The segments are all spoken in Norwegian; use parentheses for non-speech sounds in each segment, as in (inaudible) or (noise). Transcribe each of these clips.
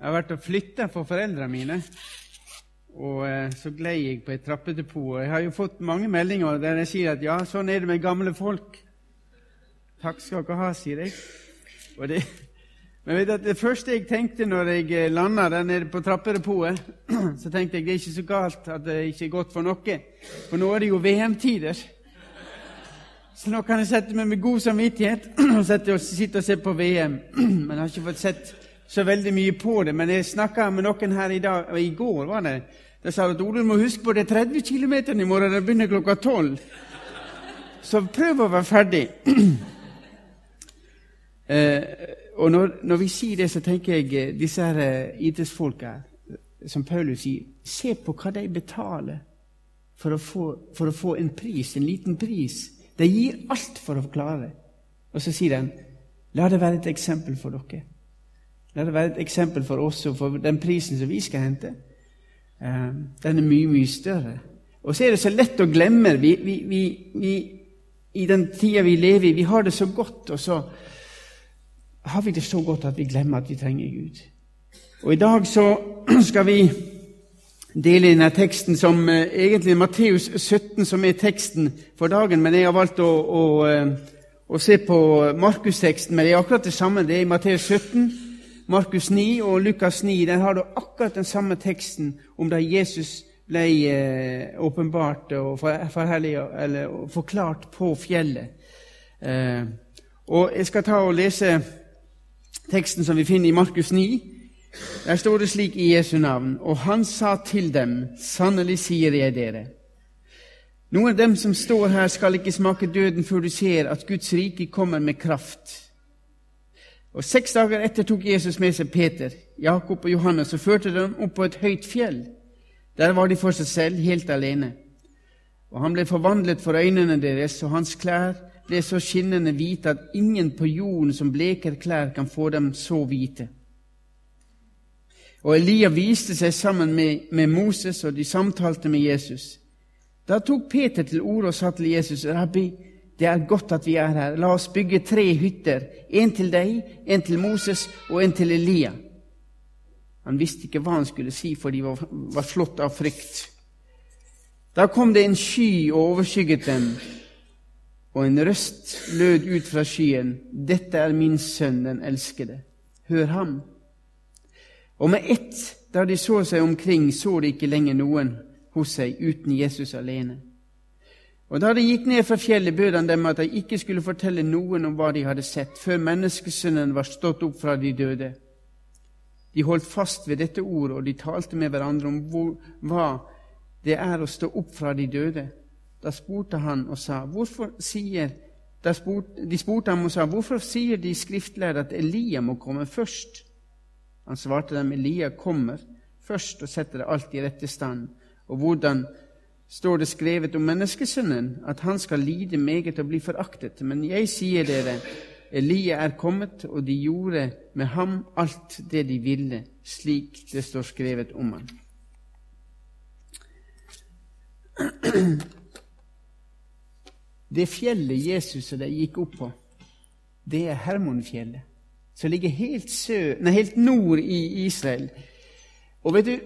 Jeg har vært og flytta for foreldrene mine, og eh, så glei jeg på et trappedepot. Jeg har jo fått mange meldinger der jeg sier at ja, sånn er det med gamle folk. Takk skal dere ha, sier jeg. Det, men vet du, det første jeg tenkte når jeg eh, landa der nede på trappedepotet, (clears throat) så tenkte jeg det er ikke så galt at det ikke er godt for noe. For nå er det jo VM-tider. Så nå kan jeg sette meg med god samvittighet (clears throat) og sitte og se på VM. (clears throat) Men jeg har ikke fått sett så veldig mye på det. Men jeg snakka med noen her i dag, og i går var det. De sa at Ole, må huske på det er 30 km i morgen, det begynner klokka 12. Så prøv å være ferdig. (clears throat) eh, og når, når, vi sier det, så tenker jeg eh, disse her eh, idrettsfolka, som Paulus sier, se på hva de betaler for å, få, for å få en pris, en liten pris. De gir alt for å klare det. Og så sier de, la det være et eksempel for dere. La det være et eksempel for oss og for den prisen som vi skal hente. Uh, den er mye, mye større. Og så er det så lett å glemme. Vi, vi, vi, I den tida vi lever i, vi har det så godt, og så har vi det så godt at vi glemmer at vi trenger Gud. Og i dag så (clears throat) skal vi dele denne teksten som uh, egentlig Matteus 17, som er teksten for dagen, men jeg har valgt å, å, uh, å se på Markusteksten. Men det er akkurat det samme. Det er i Matteus 17. Markus 9 og Lukas 9 der har du akkurat den samme teksten om da Jesus ble eh, åpenbart og forklart på fjellet. Eh, og Jeg skal ta og lese teksten som vi finner i Markus 9. Der står det slik i Jesu navn. Og han sa til dem, sannelig sier jeg dere. Noen av dem som står her, skal ikke smake døden før du ser at Guds rike kommer med kraft. Og Seks dager etter tok Jesus med seg Peter, Jakob og Johannes og førte dem opp på et høyt fjell. Der var de for seg selv, helt alene. Og han ble forvandlet for øynene deres, og hans klær ble så skinnende hvite at ingen på jorden som bleker klær, kan få dem så hvite. Og Elia viste seg sammen med, med Moses, og de samtalte med Jesus. Da tok Peter til orde og sa til Jesus, Rabbi, det er godt at vi er her. La oss bygge tre hytter. En til deg, en til Moses og en til Elia. Han visste ikke hva han skulle si, for de var, var slått av frykt. Da kom det en sky og overskygget dem, og en røst lød ut fra skyen. Dette er min sønn, den elskede. Hør ham. Og med ett, da de så seg omkring, så de ikke lenger noen hos seg uten Jesus alene. Og Da de gikk ned fra fjellet, bød han dem at de ikke skulle fortelle noen om hva de hadde sett, før menneskesønnen var stått opp fra de døde. De holdt fast ved dette ordet, og de talte med hverandre om hvor, hva det er å stå opp fra de døde. Da spurte han og sa, hvorfor sier spurte, De spurte ham og sa, hvorfor sier de skriftlærde at Elia må komme først? Han svarte dem, Elia kommer først og setter alt i rette stand. Og hvordan står det skrevet om menneskesønnen, at han skal lide meget og bli foraktet. Men jeg sier dere, Elia er kommet, og de gjorde med ham alt det de ville, slik det står skrevet om ham. Det fjellet Jesus og de gikk opp på, det er Hermonfjellet, som ligger helt, sø, nei, helt nord i Israel. Og vet du,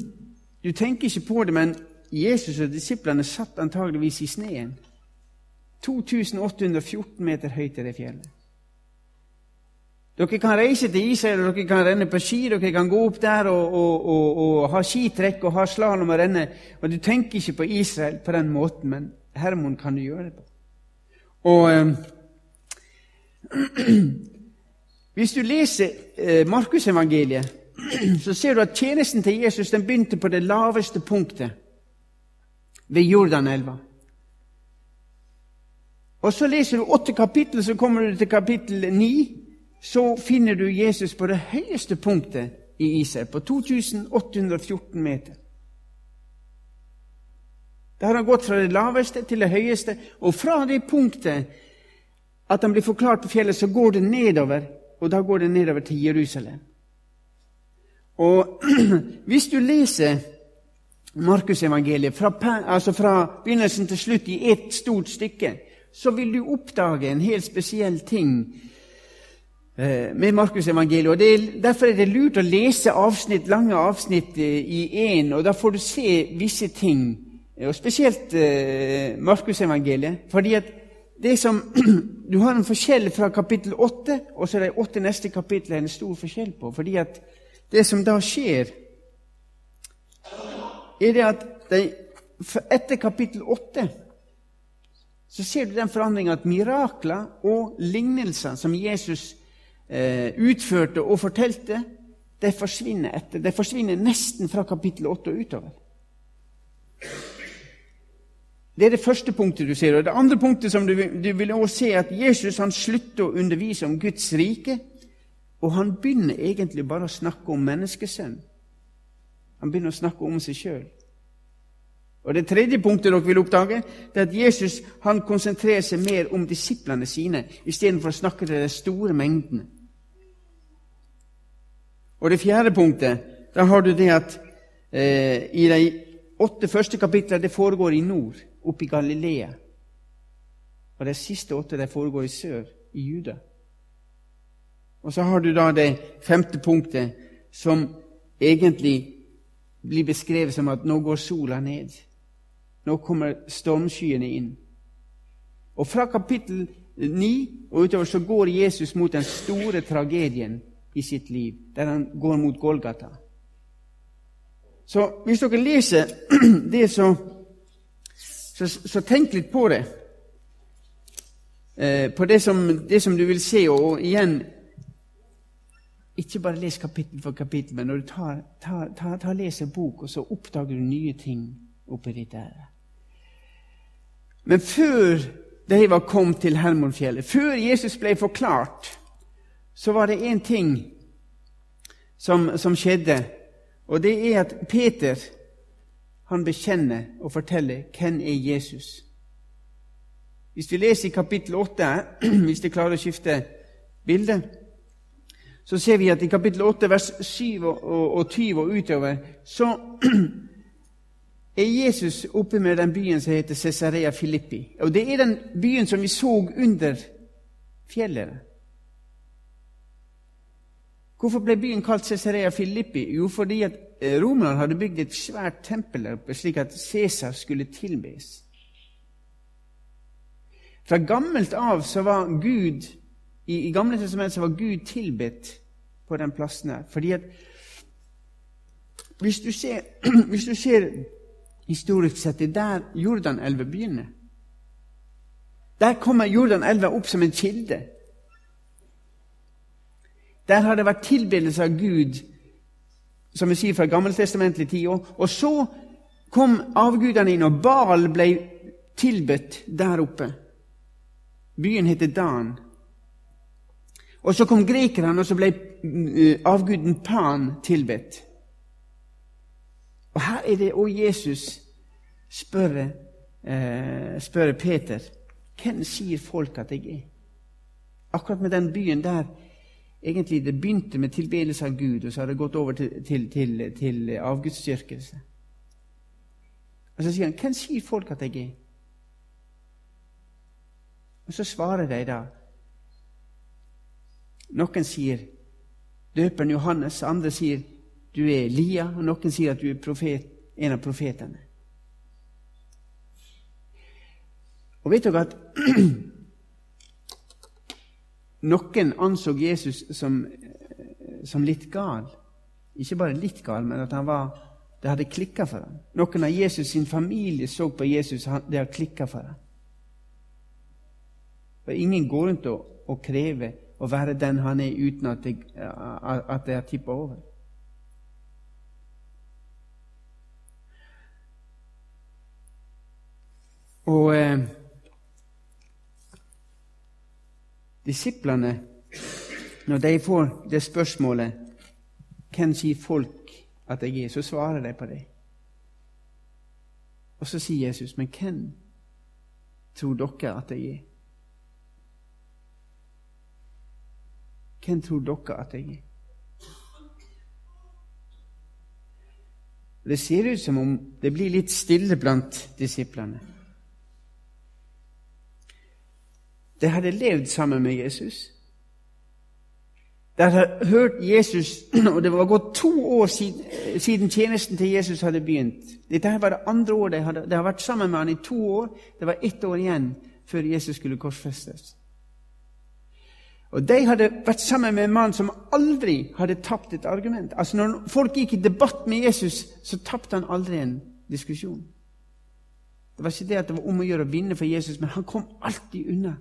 (clears throat) du tenker ikke på det, men Jesus og disiplene satt antageligvis i sneen. 2814 meter høyt er det fjellet. Dere kan reise til Israel, dere kan renne på ski, dere kan gå opp der og, og, og, og ha skitrekk og ha slalåm og renne. Og Du tenker ikke på Israel på den måten, men Hermon kan du gjøre det på. Og eh, (clears throat) Hvis du leser eh, Markusevangeliet, (clears throat) så ser du at tjenesten til Jesus den begynte på det laveste punktet ved Jordanelva. Og så leser du åtte kapittel, så kommer du til kapittel ni. Så finner du Jesus på det høyeste punktet i Israel, på 2814 meter. Da har han gått fra det laveste til det høyeste, og fra det punktet at han blir forklart på fjellet, så går det nedover, og da går det nedover til Jerusalem. Og (clears throat) hvis du leser Markusevangeliet, fra, altså fra begynnelsen til slutt i ett stort stykke, så vil du oppdage en helt spesiell ting eh, med Markusevangeliet. og er, Derfor er det lurt å lese avsnitt, lange avsnitt eh, i én, og da får du se visse ting. Og Spesielt eh, Markusevangeliet. fordi at det som, (clears throat) Du har en forskjell fra kapittel 8 og så er de åtte neste kapittel er en stor forskjell på. fordi at det som da skjer, er det at de, etter kapittel 8 så ser du den forandringa at mirakler og lignelser som Jesus eh, utførte og fortalte, de forsvinner etter. De forsvinner nesten fra kapittel 8 og utover. Det er det første punktet du ser. Og Det andre punktet som du, du vil også se, at Jesus han slutter å undervise om Guds rike, og han begynner egentlig bare å snakke om menneskesønn. Han begynner å snakke om seg sjøl. Og Det tredje punktet dere vil oppdage, det er at Jesus han konsentrerer seg mer om disiplene sine istedenfor å snakke til de store mengdene. Og Det fjerde punktet, da har du det at eh, i de åtte første kapitlene det foregår i nord, oppe i Galilea. Og de siste åtte de foregår i sør, i Juda. Og så har du da det femte punktet, som egentlig blir beskrevet som at nå går sola ned. Nå kommer stormskyene inn. Og fra kapittel 9 og utover så går Jesus mot den store tragedien i sitt liv, der han går mot Golgata. Så hvis dere leser (clears throat) det, så, så, så tenk litt på det. Eh, på det som, det som, du vil se. Og igjen ikke bare les kapittel for kapittel, men når du tar, tar, tar, tar leser bok, og så oppdager du nye ting oppi ditt ære. Men før de var kommet til Hermonfjellet, før Jesus ble forklart, så var det én ting som, som, skjedde, og det er at Peter han bekjenner og forteller hvem er Jesus. Hvis vi leser i kapittel 8, (clears throat) hvis de klarer å skifte bilde, så ser vi at i kapittel 8, vers 7 og 20 og utover, så (clears throat) er Jesus oppe med den byen som heter Cesarea Filippi. Og Det er den byen som vi så under fjellet. Hvorfor ble byen kalt Cesarea Filippi? Jo, fordi at eh, romerne hadde bygd et svært tempel der oppe, slik at Cæsar skulle tilbes. Fra gammelt av så var Gud i, i Gamle testamentet var Gud tilbedt på den plassen her. Fordi at hvis du ser, (clears throat) hvis du ser historisk sett, det er der Jordanelva begynner. Der kommer Jordanelva opp som en kilde. Der har det vært tilbedelse av Gud, som vi sier fra gammeltestamentlig tid. Og så kom avgudene inn, og Baal ble tilbedt der oppe. Byen heter Dan. Og så kom grekerne, og så ble eh, avguden Pan tilbedt. Og her er det òg Jesus spør, eh, spør Peter hvem sier folk at jeg er. Akkurat med den byen der egentlig det begynte med tilbedelse av Gud, og så har det gått over til, til, til, til avgudsdyrkelse. Og så sier han, 'Hvem sier folk at jeg er?' Og så svarer de da. Noen sier døperen Johannes, andre sier du er Elia, og noen sier at du er profet, en av profetene. Og vet dere at (clears throat) noen anså Jesus som, som, litt gal. Ikke bare litt gal, men at var, det hadde klikka for ham. Noen av Jesus sin familie så på Jesus, det har klikka for ham. For ingen går rundt og, og krever å være den han er, uten at det, at det er tippa over. Og eh, disiplene, når de får det spørsmålet Hvem sier folk at jeg er? Så svarer de på det. Og så sier Jesus, men hvem tror dere at jeg er? Hvem tror dere at jeg er? Det ser ut som om det blir litt stille blant disiplene. De hadde levd sammen med Jesus. De hadde hørt Jesus, (clears throat) og det var gått to år siden, tjenesten til Jesus hadde begynt. Dette var det andre året de hadde, de hadde vært sammen med han i to år. Det var ett år igjen før Jesus skulle korsfestes. Og De hadde vært sammen med en mann som aldri hadde tapt et argument. Altså Når folk gikk i debatt med Jesus, så tapte han aldri en diskusjon. Det var ikke det at det var om å gjøre å vinne for Jesus, men han kom alltid unna.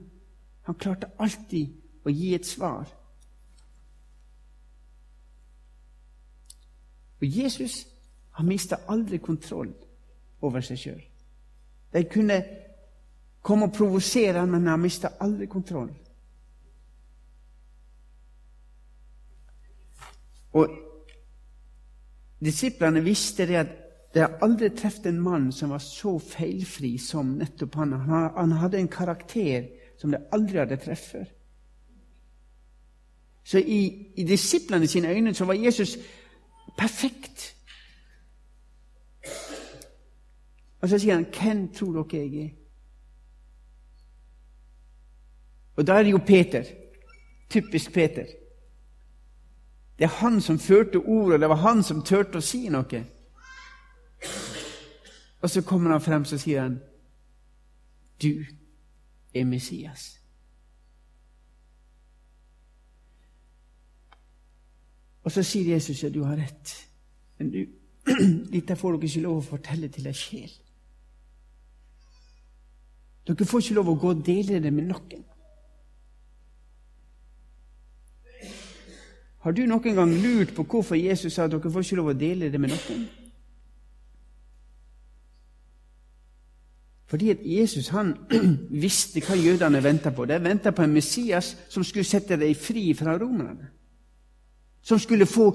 Han klarte alltid å gi et svar. Og Jesus han mista aldri kontroll over seg sjøl. De kunne komme og provosere ham, men han mista aldri kontroll. Og Disiplene visste det at de hadde aldri truffet en mann som var så feilfri som nettopp han. Han hadde en karakter som de aldri hadde truffet. Så i, i disiplene sine øyne så var Jesus perfekt. Og så sier han, 'Hvem tror dere jeg er?' Og da er det jo Peter. Typisk Peter. Det er han som førte ordet, det var han som turte å si noe. Og så kommer han frem og sier han, 'Du er Messias'. Og så sier Jesus at du har rett. Men du, (clears throat) dette får dere ikke lov å fortelle til ei sjel. Dere får ikke lov å gå og dele det med noen. Har du noen gang lurt på hvorfor Jesus sa at dere får ikke lov å dele det med noen? Fordi at Jesus han (clears throat) visste hva jødene venta på. De venta på en Messias som skulle sette dem fri fra romerne. Som skulle få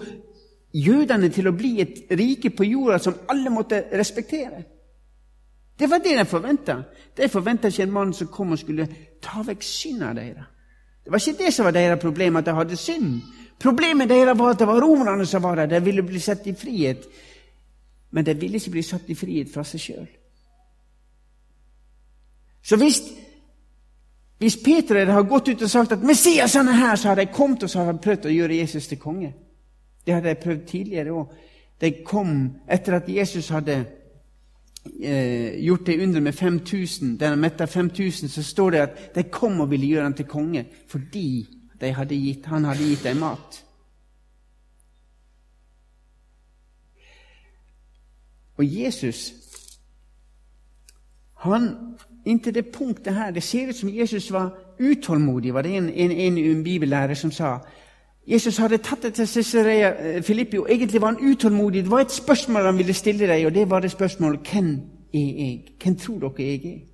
jødene til å bli et rike på jorda som alle måtte respektere. Det var det de forventa. De forventa ikke en mann som kom og skulle ta vekk synda deres. Det var ikke det som var deres problem, at de hadde synd. Problemet deres var at det var romerne som var der. De ville bli satt i frihet. Men de ville ikke bli satt i frihet fra seg sjøl. Så hvis, hvis Peter hadde gått ut og sagt at Messias er her, så hadde de kommet og så hadde de prøvd å gjøre Jesus til konge. Det hadde de prøvd tidligere òg. De kom etter at Jesus hadde eh, gjort det under med 5000, der han metta 5000, så står det at de kom og ville gjøre han til konge fordi hadde gitt, han hadde gitt dem mat. Og Jesus, han inntil det punktet her Det ser ut som Jesus var utålmodig, var det en, en, en bibellærer som sa. Jesus hadde tatt det til Cesarea eh, Filippi, og egentlig var han utålmodig. Det var et spørsmål han ville stille deg, og det var det spørsmålet hvem er jeg? Hvem tror dere jeg er?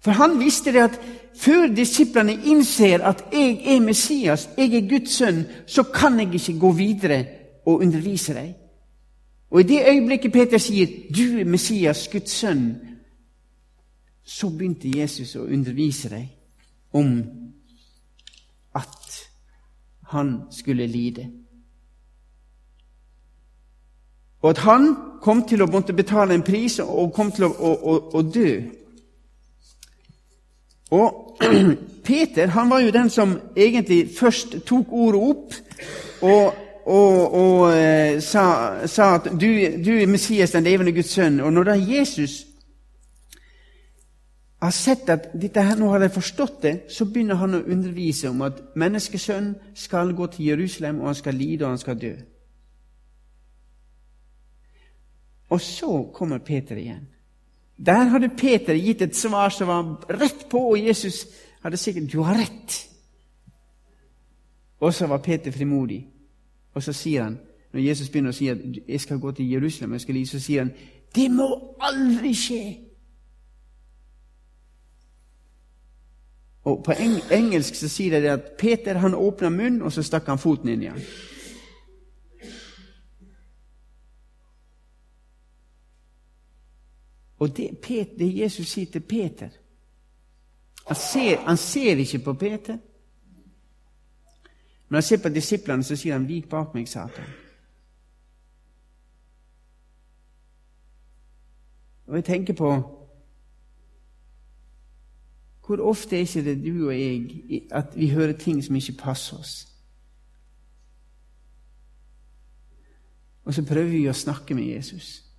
For han visste det at før disiplene innser at 'jeg er Messias, jeg er Guds sønn', så kan jeg ikke gå videre og undervise dem. Og i det øyeblikket Peter sier 'Du er Messias, Guds sønn', så begynte Jesus å undervise dem om at han skulle lide. Og at han kom til å måtte betale en pris og kom til å, å, å, å dø. Og (clears throat) Peter han var jo den som egentlig først tok ordet opp og, og, og eh, sa, sa, at du, du, er Messias, den levende Guds sønn. Og når da Jesus har sett at dette her, nå har de forstått det, så begynner han å undervise om at menneskesønnen skal gå til Jerusalem, og han skal lide, og han skal dø. Og så kommer Peter igjen. Der hadde Peter gitt et svar som var rett på, og Jesus hadde sikkert 'Du har rett'. Og så var Peter frimodig. Og så sier han, når Jesus begynner å si at 'jeg skal gå til Jerusalem', jeg skal lide, så sier han 'Det må aldri skje'. Og På engelsk så sier de at Peter han åpna munnen, og så stakk han foten inn i den. Og det, det Jesus sier til Peter han ser, han ser, ikke på Peter. Men han ser på disiplene, så sier han 'Vik bak meg, Satan'. Og jeg tenker på Hvor ofte er ikke det du og jeg at vi hører ting som ikke passer oss? Og så prøver vi å snakke med Jesus.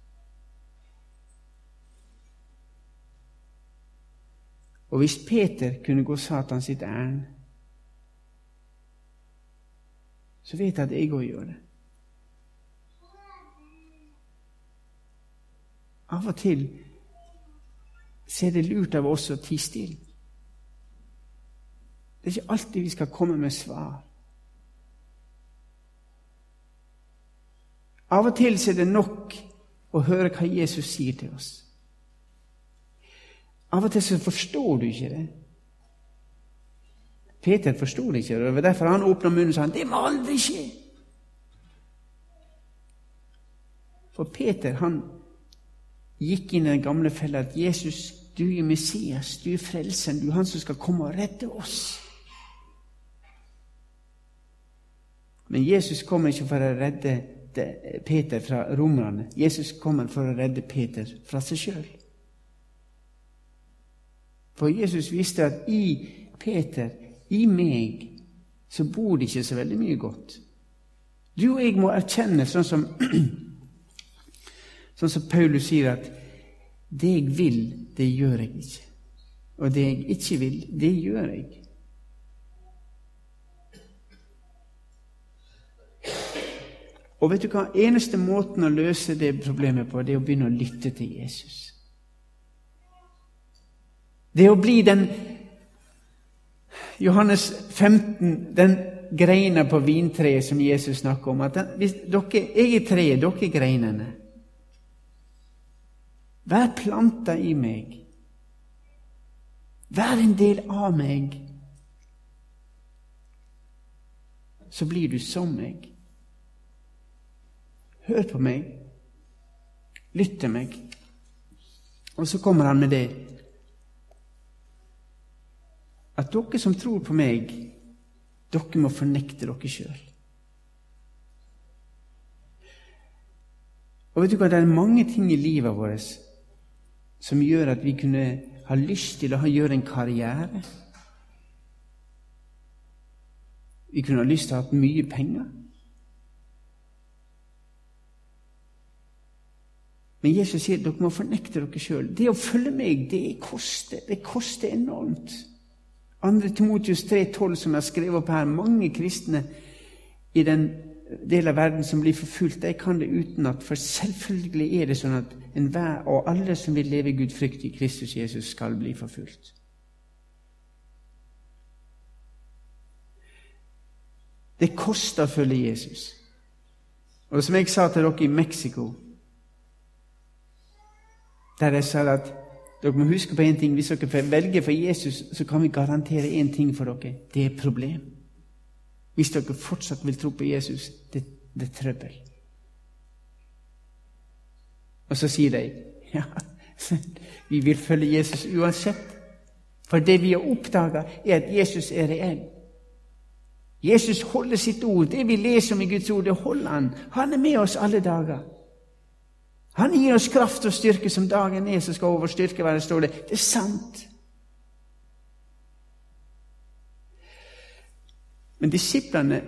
Og hvis Peter kunne gå Satan sitt ærend, så vet jeg at jeg òg gjør det. Av og til så er det lurt av oss å tie stille. Det er ikke alltid vi skal komme med svar. Av og til er det nok å høre hva Jesus sier til oss. Av og til så forstår du ikke det. Peter forsto det ikke. Det var derfor han åpna munnen og sa det må aldri skje. For Peter han gikk inn i den gamle fella at Jesus, du er Messias, du er frelsen, du er han som skal komme og redde oss. Men Jesus kommer ikke for å redde Peter fra romerne. Jesus kommer for å redde Peter fra seg sjøl. For Jesus visste at i Peter, i meg, så bor det ikke så veldig mye godt. Du og jeg må erkjenne, sånn som, (clears throat) sånn som Paulus sier, at det jeg vil, det gjør jeg ikke. Og det jeg ikke vil, det gjør jeg. Og vet du hva? Eneste måten å løse det problemet på, det er å begynne å lytte til Jesus. Det å bli den Johannes 15, den greina på vintreet som Jesus snakker om. at den, hvis dere, Jeg er treet, dere er greinene. Vær planta i meg. Vær en del av meg. Så blir du som meg. Hør på meg. Lytt til meg. Og så kommer han med det at dere som tror på meg, dere må fornekte dere sjøl. Og vet du hva, Det er mange ting i livet vårt som gjør at vi kunne ha lyst til å gjøre en karriere. Vi kunne ha lyst til å ha mye penger. Men Jesus sier at dere må fornekte dere sjøl. Det å følge meg, det koster. Det koster enormt. 2. Timotius 3,12, som jeg har skrevet opp her, mange kristne i den del av verden som blir forfulgt, de kan det utenat. For selvfølgelig er det sånn at enhver og alle som vil leve gudfryktig i Kristus Jesus, skal bli forfulgt. Det koster å følge Jesus. Og som jeg sa til dere i Mexico der jeg sa at dere må huske på en ting. Hvis dere velger for Jesus, så kan vi garantere én ting for dere. Det er et problem. Hvis dere fortsatt vil tro på Jesus, det, det er trøbbel. Og så sier de (laughs) ja, vi vil følge Jesus uansett. For det vi har oppdaga, er at Jesus er reell. Jesus holder sitt ord. Det vi leser om i Guds ord, det holder han. Han er med oss alle dager. Han gir oss kraft og styrke som dagen er, som skal over styrke være, står det. Er sant. Men disiplene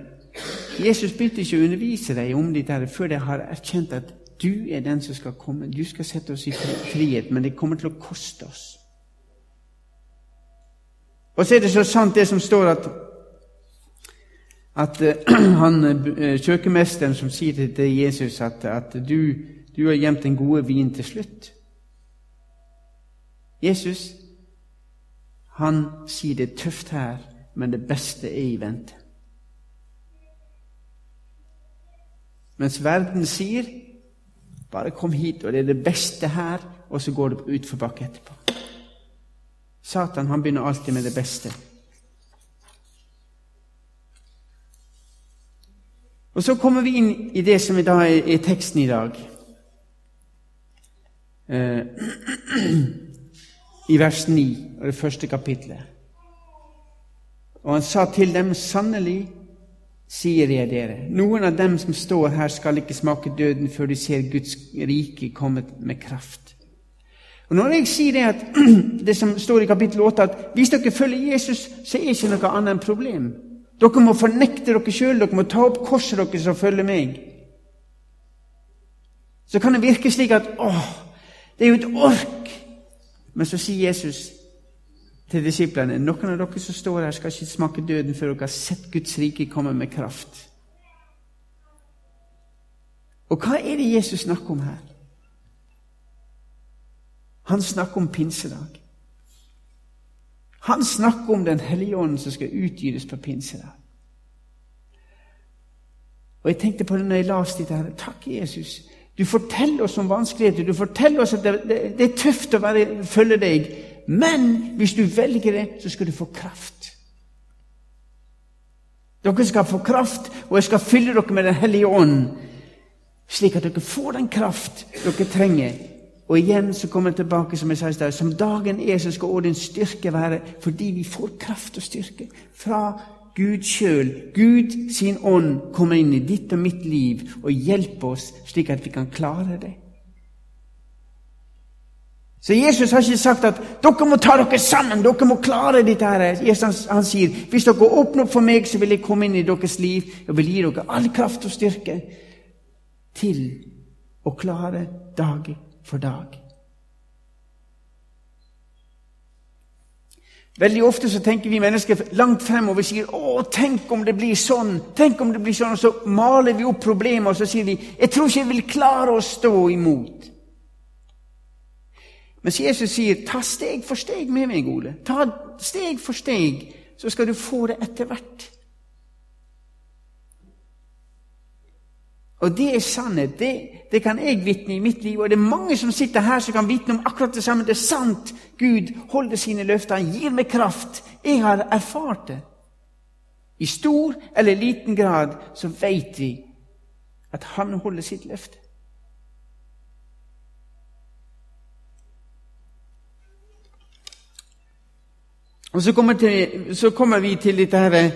Jesus begynte ikke å undervise dem om dette før de har erkjent at du er den som skal komme. Du skal sette oss i frihet, men det kommer til å koste oss. Og så er det så sant det som står at at uh, (clears throat) han, uh, kjøkkenmesteren som sier til Jesus at, at du du har gjemt den gode vin til slutt. Jesus han sier det er tøft her, men det beste er i vente. Mens verden sier bare kom hit, og det er det beste her, og så går det utforbakke etterpå. Satan han begynner alltid med det beste. Og Så kommer vi inn i det som er teksten i dag. Eh, (clears throat) i vers 9 av det første kapitlet. Og han sa til dem, sannelig sier jeg dere, noen av dem som står her, skal ikke smake døden før de ser Guds rike kommet med kraft. Og Når jeg sier det, at, (clears throat) det som står i kapittel 8, at hvis dere følger Jesus, så er det ikke noe annet enn problem. Dere må fornekte dere sjøl, dere må ta opp korset deres og følge meg. Så kan det virke slik at åh, det er jo et ork. Men så sier Jesus til disiplene noen av dere som står her, skal ikke smake døden før dere har sett Guds rike komme med kraft. Og hva er det Jesus snakker om her? Han snakker om pinsedag. Han snakker om Den hellige ånden som skal utgytes på pinsedag. Og Jeg tenkte på det når jeg leste dette. her. Takk, Jesus. Du forteller oss om vanskeligheter. Du forteller oss at det, det, det er tøft å være, følge deg. Men hvis du velger det, så skal du få kraft. Dere skal få kraft, og jeg skal fylle dere med Den hellige ånd, slik at dere får den kraft dere trenger og igjen så kommer jeg tilbake som jeg sa i stad, som dagen er, så skal også din styrke være fordi vi får kraft og styrke fra Gud sjøl. Gud sin ånd kommer inn i ditt og mitt liv og hjelper oss slik at vi kan klare det. Så Jesus har ikke sagt at dere må ta dere sammen, dere må klare dette. her. Jesus han sier hvis dere åpner opp for meg, så vil jeg komme inn i deres liv og vil gi dere all kraft og styrke til å klare dag for dag. Veldig ofte så tenker vi mennesker langt fremover og sier 'Å, tenk om det blir sånn', tenk om det blir sånn, og så maler vi opp problemer og så sier vi 'Jeg tror ikke jeg vil klare å stå imot'. Mens Jesus sier 'Ta steg for steg med meg, Ole'. Ta steg for steg, så skal du få det etter hvert. Og det er sannhet. Det, det kan jeg vitne i mitt liv. Og det er mange som sitter her som kan vitne om akkurat det samme. Det er sant. Gud holder sine løfter. Han gir meg kraft. Jeg har erfart det. I stor eller liten grad så vet vi at han holder sitt løfte. Og så kommer, til, så kommer vi til dette her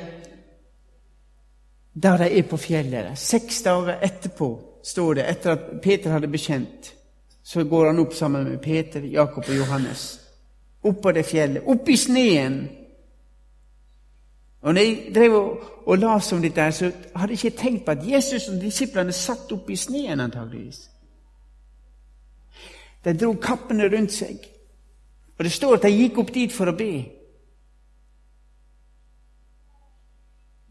der de er på fjellet. Seks dager etterpå, står det, etter at Peter hadde bekjent, så går han opp sammen med Peter, Jakob og Johannes. Opp på det fjellet. Opp i sneen. Og når jeg drev og, og las om dette, så hadde jeg ikke tenkt på at Jesus og disiplene satt oppe i sneen, antageligvis. De dro kappene rundt seg. Og det står at de gikk opp dit for å be.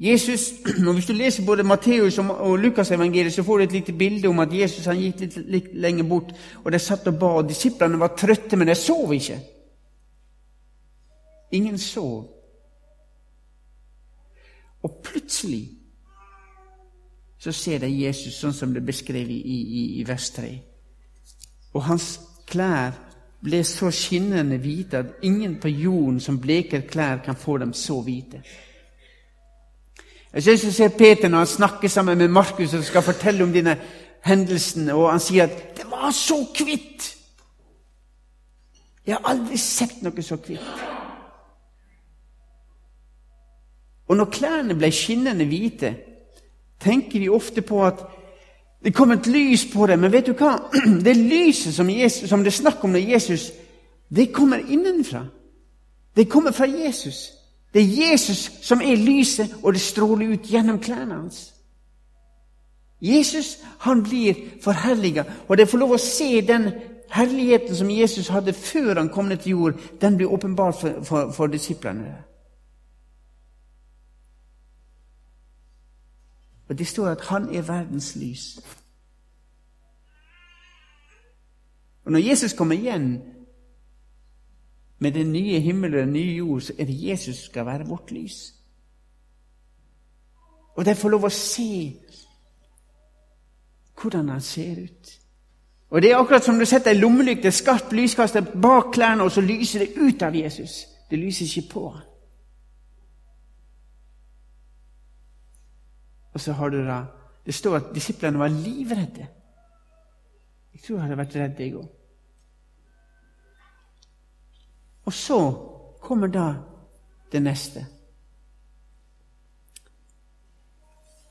Jesus, (clears throat) og Hvis du leser både Matteus og Lukasevangeliet, så får du et lite bilde om at Jesus han gikk litt, litt lenger bort, og de satt og ba. og Disiplene var trøtte, men de sov ikke. Ingen sov. Og plutselig så ser de Jesus sånn som det er beskrevet i, i, i vers 3. Og hans klær ble så skinnende hvite at ingen på jorden som bleker klær, kan få dem så hvite. Jeg synes jeg ser Peter når han snakker sammen med Markus og skal fortelle om denne hendelsen, og han sier at 'det var så kvitt'. Jeg har aldri sett noe så kvitt. Og når klærne ble skinnende hvite, tenker vi ofte på at det kom et lys på dem. Men vet du hva? (clears throat) Det lyset som, Jesus, som det er snakk om når Jesus, det kommer innenfra. Det kommer fra Jesus. Det er Jesus som er lyset, og det stråler ut gjennom klærne hans. Jesus han blir forherliga, og det får lov å se den herligheten som Jesus hadde før han kom ned til jord, den blir åpenbar for, for, for disiplene. Og Det står at han er verdens lys. Og Når Jesus kommer igjen, med den nye himmel og den nye jord, så er det Jesus som skal være vårt lys. Og de får lov å se hvordan han ser ut. Og Det er akkurat som du setter ei lommelykt, et skarpt lyskaster, bak klærne, og så lyser det ut av Jesus. Det lyser ikke på. Og så har du da Det står at disiplene var livredde. Jeg tror jeg hadde vært redd, jeg òg. Og så kommer da det neste.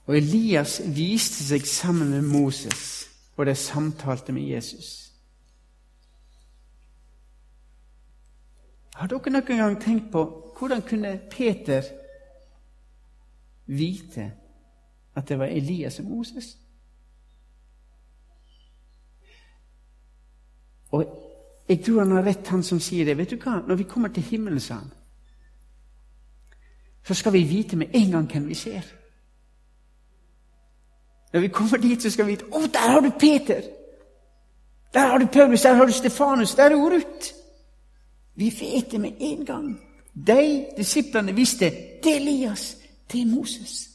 Og Elias viste seg sammen med Moses, og de samtalte med Jesus. Har dere noen gang tenkt på hvordan kunne Peter vite at det var Elias og Moses? Og jeg tror han har rett, han som sier det. Vet du hva? Når vi kommer til himmelen, sa han, så skal vi vite med en gang hvem vi ser. Når vi kommer dit, så skal vi vite Å, der har du Peter! Der har du Paulus, der har du Stefanus, der er Ruth! Vi vet det med en gang. De disiplene visste det er Elias, det er Moses.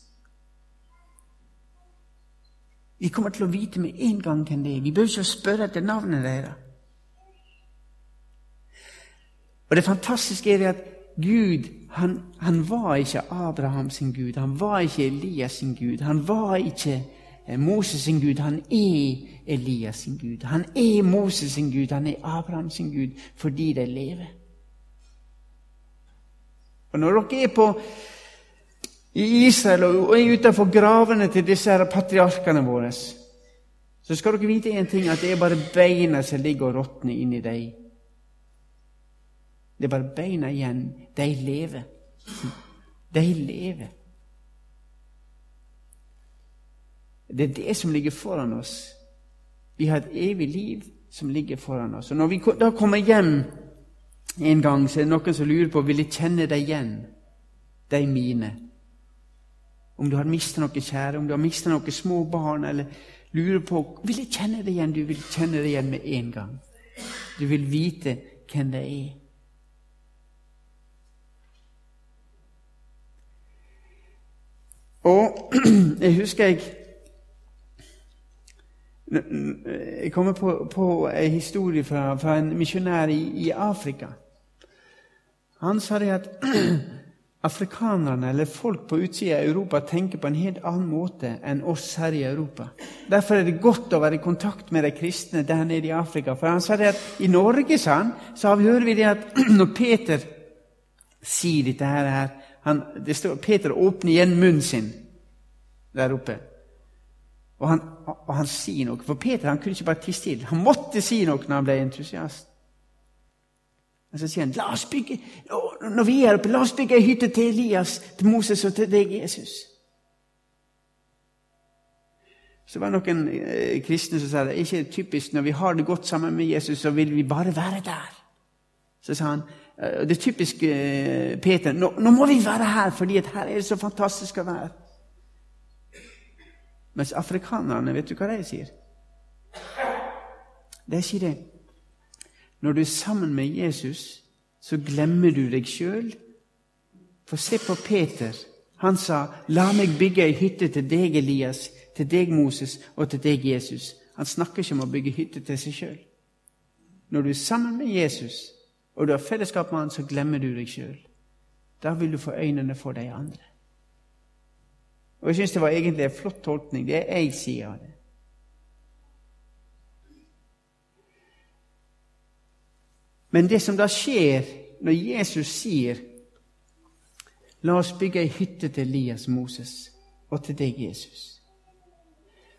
Vi kommer til å vite med en gang hvem det er. Vi bør ikke spørre etter navnet deres. Og Det fantastiske er at Gud han, han var ikke Abraham sin Gud, han var ikke Elias sin Gud, han var ikke eh, Moses sin Gud. Han er Elias sin Gud. Han er Moses sin Gud, han er Abraham sin Gud fordi de lever. Og Når dere er på i Israel og er utenfor gravene til disse her patriarkene våre, så skal dere vite én ting, at det er bare beina som ligger og råtner inni dem. Det er bare beina igjen. De lever. De lever. Det er det som ligger foran oss. Vi har et evig liv som ligger foran oss. Og Når vi da kommer hjem en gang, så er det noen som lurer på vil jeg kjenne deg igjen, de mine. Om du har mista noe kjære, om du har mista noen små barn, eller lurer på vil jeg kjenne deg igjen. Du vil kjenne deg igjen med en gang. Du vil vite hvem det er. Og (clears throat) jeg husker jeg Jeg kommer på, på en historie fra, fra en misjonær i, i, Afrika. Han sa det at (clears throat) afrikanerne, eller folk på utsida av Europa, tenker på en helt annen måte enn oss her i Europa. Derfor er det godt å være i kontakt med de kristne der nede i Afrika. For han sa det at i Norge, sa han, så hører vi det at (clears throat) når Peter sier dette her han, det står, Peter åpner igjen munnen sin der oppe. Og han, og han, sier noe. For Peter han kunne ikke bare tie stille. Han måtte si noe når han ble entusiast. Og så sier han la oss bygge, når vi er oppe, la oss bygge ei hytte til Elias, til Moses og til deg, Jesus. Så var det noen eh, kristne som sa det er ikke typisk når vi har det godt sammen med Jesus, så vil vi bare være der. Så sa han det er typisk eh, Peter nå, nå må vi være her, fordi her er det så fantastisk å være. Mens afrikanerne, vet du hva de sier? De sier det Når du er sammen med Jesus, så glemmer du deg sjøl. For se på Peter. Han sa, 'La meg bygge ei hytte til deg, Elias, til deg, Moses, og til deg, Jesus.' Han snakker ikke om å bygge hytte til seg sjøl. Når du er sammen med Jesus, og du har fellesskap med han, så glemmer du deg sjøl. Da vil du få øynene for de andre. Og jeg syns det var egentlig en flott tolkning. Det er én side av det. Men det som da skjer når Jesus sier La oss bygge ei hytte til Elias Moses og til deg, Jesus.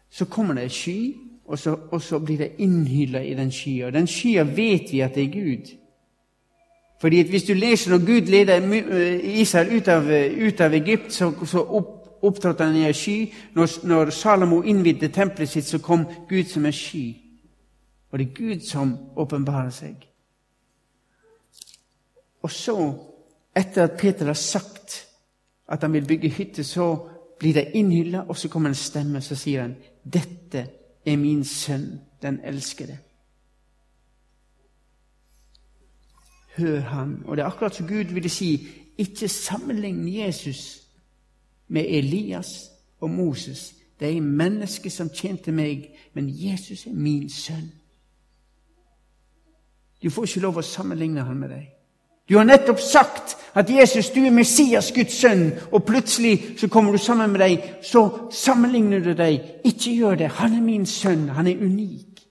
Så kommer det ei sky, og så, og så blir det innhylla i den skya. Den skya vet vi at det er Gud. Fordi Hvis du leser når Gud leder Israel ut av, ut av Egypt, så, så opp, opptrådte han i en sky. Når, når Salomo innvidde tempelet sitt, så kom Gud som en sky. Og det er Gud som åpenbarer seg. Og så, etter at Peter har sagt at han vil bygge hytte, så blir det innhylla, og så kommer en stemme, så sier han, 'Dette er min sønn, den elskede'. Hør han. Og det er akkurat som Gud ville si, ikke sammenlign Jesus med Elias og Moses. Det er mennesker som tjente meg, men Jesus er min sønn. Du får ikke lov å sammenligne ham med deg. Du har nettopp sagt at Jesus, du er Messias, Guds sønn, og plutselig så kommer du sammen med deg, så sammenligner du deg. Ikke gjør det. Han er min sønn. Han er unik.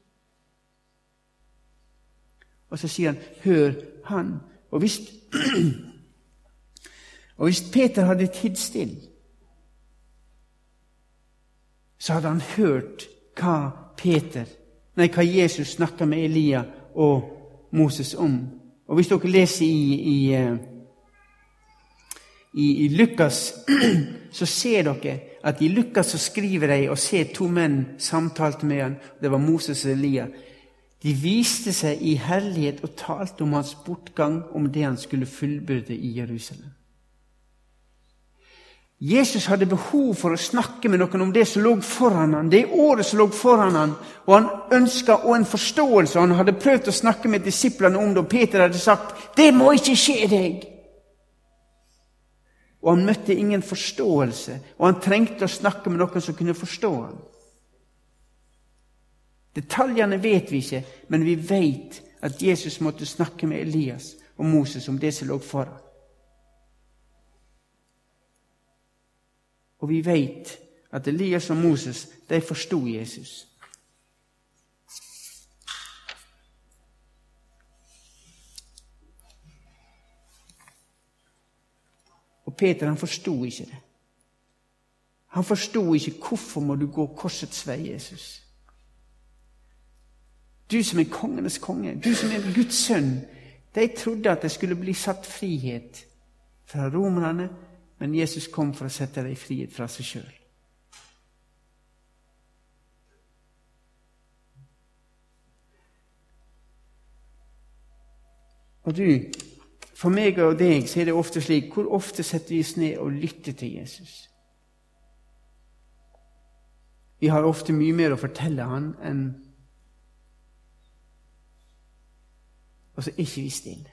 Og så sier han, 'Hør han'. Og hvis, og hvis Peter hadde tidd stille så hadde han hørt hva Peter, nei, hva Jesus snakka med Elia og Moses om. Og hvis dere leser i, i, eh, i, i Lukas, (clears throat) så ser dere at i Lukas så skriver de og ser to menn samtalte med han. Det var Moses og Elia. De viste seg i herlighet og talte om hans bortgang, om det han skulle fullbyrde i Jerusalem. Jesus hadde behov for å snakke med noen om det som lå foran ham, det året som lå foran ham, og han ønska og en forståelse. Han hadde prøvd å snakke med disiplene om det, og Peter hadde sagt 'Det må ikke skje deg'. Og han møtte ingen forståelse, og han trengte å snakke med noen som kunne forstå ham. Detaljene vet vi ikke, men vi vet at Jesus måtte snakke med Elias og Moses om det som lå foran. Og vi vet at Elias og Moses de forsto Jesus. Og Peter han forsto ikke det. Han forsto ikke hvorfor må du gå korsets vei, Jesus. Du som er kongenes konge, du som er Guds sønn. De trodde at det skulle bli satt frihet fra romerne, men Jesus kom for å sette dem i frihet fra seg sjøl. Og du, for meg og deg så er det ofte slik Hvor ofte setter vi oss ned og lytter til Jesus? Vi har ofte mye mer å fortelle han enn Og så ikke vi stille.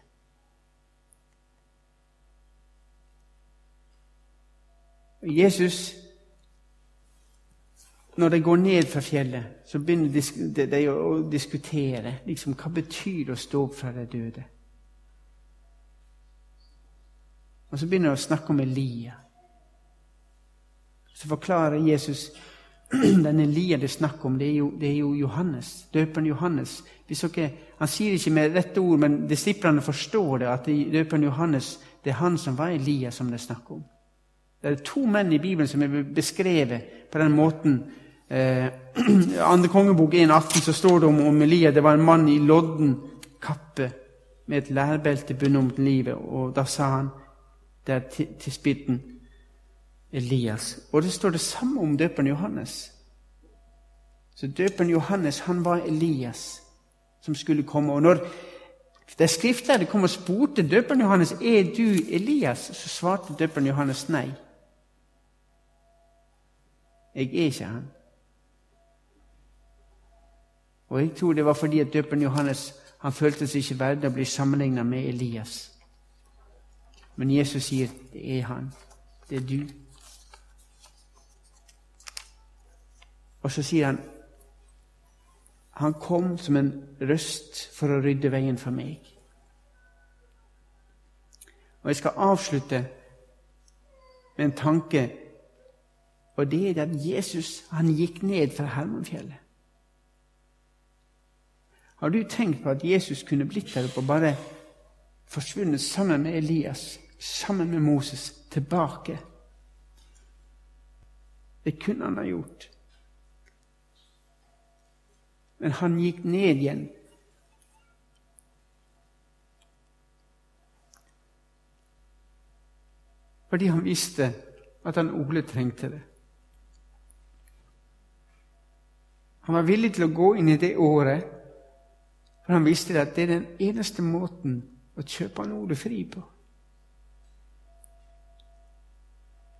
Jesus, når de går ned fra fjellet, så begynner de å diskutere liksom, hva betyr å stå opp fra de døde. Og så begynner de å snakke om Elia. Så forklarer Jesus den Elia det er snakk om, det er, jo, det er jo Johannes, døperen Johannes. Dere, han sier ikke med rette ord, men disiplene forstår det, at døperen Johannes det er han som var Elia, som det er snakk om. Det er to menn i Bibelen som er beskrevet på den måten. Eh, (clears throat) andre kongebok 1,18 så står det om, om Elia. Det var en mann i lodden kappe med et lærbelte bundet om livet. Og da sa han der til, til spytten Elias. Og det står det samme om døperen Johannes. Så døperen Johannes han var Elias som skulle komme. Og når de skriftlærde kom og spurte døperen Johannes er du Elias, så svarte døperen Johannes nei. Jeg er ikke han. Og jeg tror det var fordi at døperen Johannes han følte seg ikke verdig å bli sammenligna med Elias. Men Jesus sier, 'Det er han. Det er du.' Og så sier han, 'Han kom som en røst for å rydde veien for meg.' Og Jeg skal avslutte med en tanke og det er at Jesus han gikk ned fra Hermonfjellet. Har du tenkt på at Jesus kunne blitt der oppe og bare forsvunnet sammen med Elias, sammen med Moses, tilbake? Det kunne han ha gjort. Men han gikk ned igjen. Fordi han visste at han Ole trengte det. Han var villig til å gå inn i det året, for han visste at det er den eneste måten å kjøpe han Ole fri på.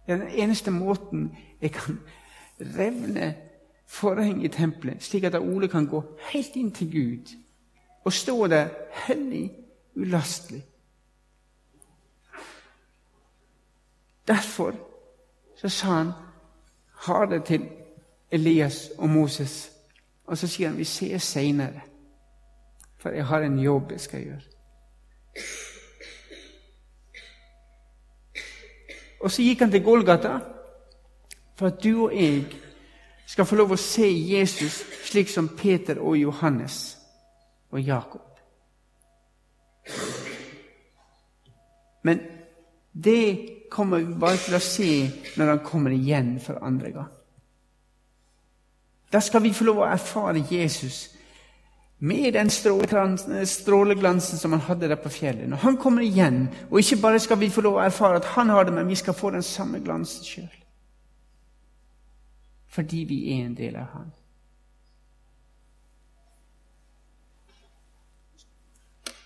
Det er den eneste måten jeg kan revne forhenget i tempelet, slik at Ole kan gå helt inn til Gud og stå der hellig, ulastelig. Derfor så sa han ha det til Elias og Moses og så sier han vi ses seinere, for jeg har en jobb jeg skal gjøre. Og så gikk han til Golgata for at du og jeg skal få lov å se Jesus slik som Peter og Johannes og Jakob. Men det kommer vi bare til å se når han kommer igjen for andre gang. Da skal vi få lov å erfare Jesus med den stråleglansen som han hadde der på fjellet. Når han kommer igjen, og ikke bare skal vi få lov å erfare at han har det, men vi skal få den samme glansen sjøl. Fordi vi er en del av han.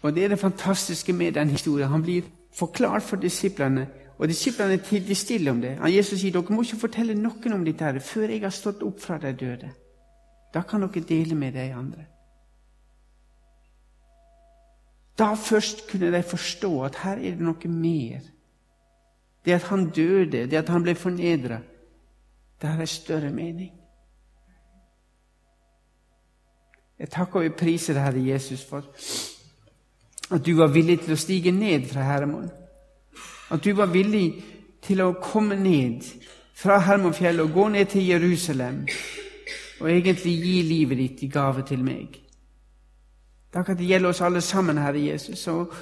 Og Det er det fantastiske med den historien. Han blir forklart for disiplene, og disiplene tier stille om det. Han Jesus sier dere må ikke fortelle noen om dette før jeg har stått opp fra de døde. Da kan dere dele med de andre. Da først kunne de forstå at her er det noe mer. Det at han døde, det at han ble fornedra, det har en større mening. Jeg takker og priser deg, Herre Jesus, for at du var villig til å stige ned fra Hermon. At du var villig til å komme ned fra Hermonfjellet og gå ned til Jerusalem og egentlig gi livet ditt i gave til meg. Takk at det gjelder oss alle sammen, Herre Jesus. Og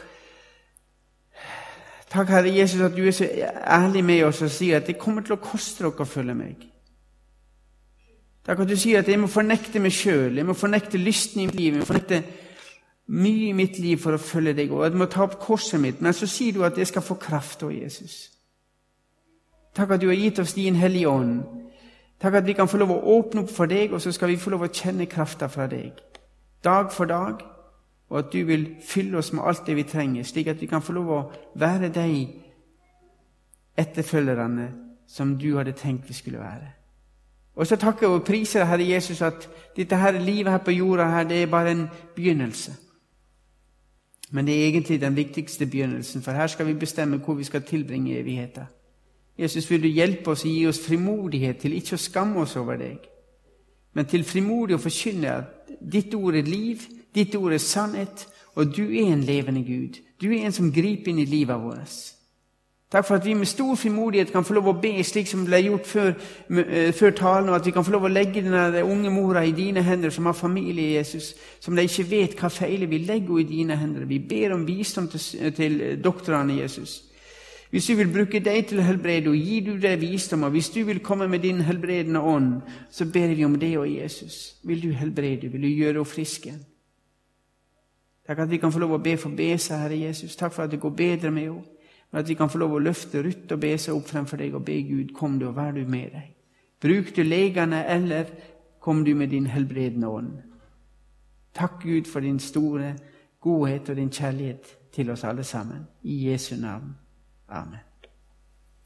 takk, Herre Jesus, at du er så ærlig med oss og sier at det kommer til å koste dere å følge meg. Takk at du sier at jeg må fornekte meg sjøl, jeg må fornekte lysten i mitt liv, jeg må fornekte mye i mitt liv for å følge deg, og jeg må ta opp korset mitt. Men så sier du at jeg skal få kraft av Jesus. Takk at du har gitt oss din Hellige Ånd. Takk at vi kan få lov å åpne opp for deg, og så skal vi få lov å kjenne krafta fra deg. Dag for dag og at du vil fylle oss med alt det vi trenger, slik at vi kan få lov å være de etterfølgerne som du hadde tenkt vi skulle være. Og så takker jeg og priser Herre Jesus at dette her livet her på jorda her, det er bare en begynnelse. Men det er egentlig den viktigste begynnelsen, for her skal vi bestemme hvor vi skal tilbringe evigheten. Jesus, vil du hjelpe oss og gi oss frimodighet til ikke å skamme oss over deg, men til frimodig å forkynne at ditt ord er liv, Ditt ord er sannhet, og du er en levende Gud. Du er en som griper inn i livet vårt. Takk for at vi med stor frimodighet kan få lov å be slik som ble gjort før, eh, før talen, og at vi kan få lov å legge denne unge mora i dine hender, som har familie, Jesus, som de ikke vet hva feiler. Vi legger henne i dine hender. Vi ber om visdom til, til doktorene, Jesus. Hvis du vil bruke deg til å helbrede, og gir du deg visdom, og hvis du vil komme med din helbredende ånd, så ber vi om det og Jesus. Vil du helbrede? Vil du gjøre henne frisk igjen? Takk at vi kan få lov å be for Besa, Herre Jesus. Takk for at det går bedre med henne. Men at vi kan få lov å løfte Ruth og Besa opp fremfor deg og be Gud, kom du og vær du med deg. Bruk du legene, eller kom du med din helbredende ånd. Takk, Gud, for din store godhet og din kjærlighet til oss alle sammen. I Jesu navn. Amen.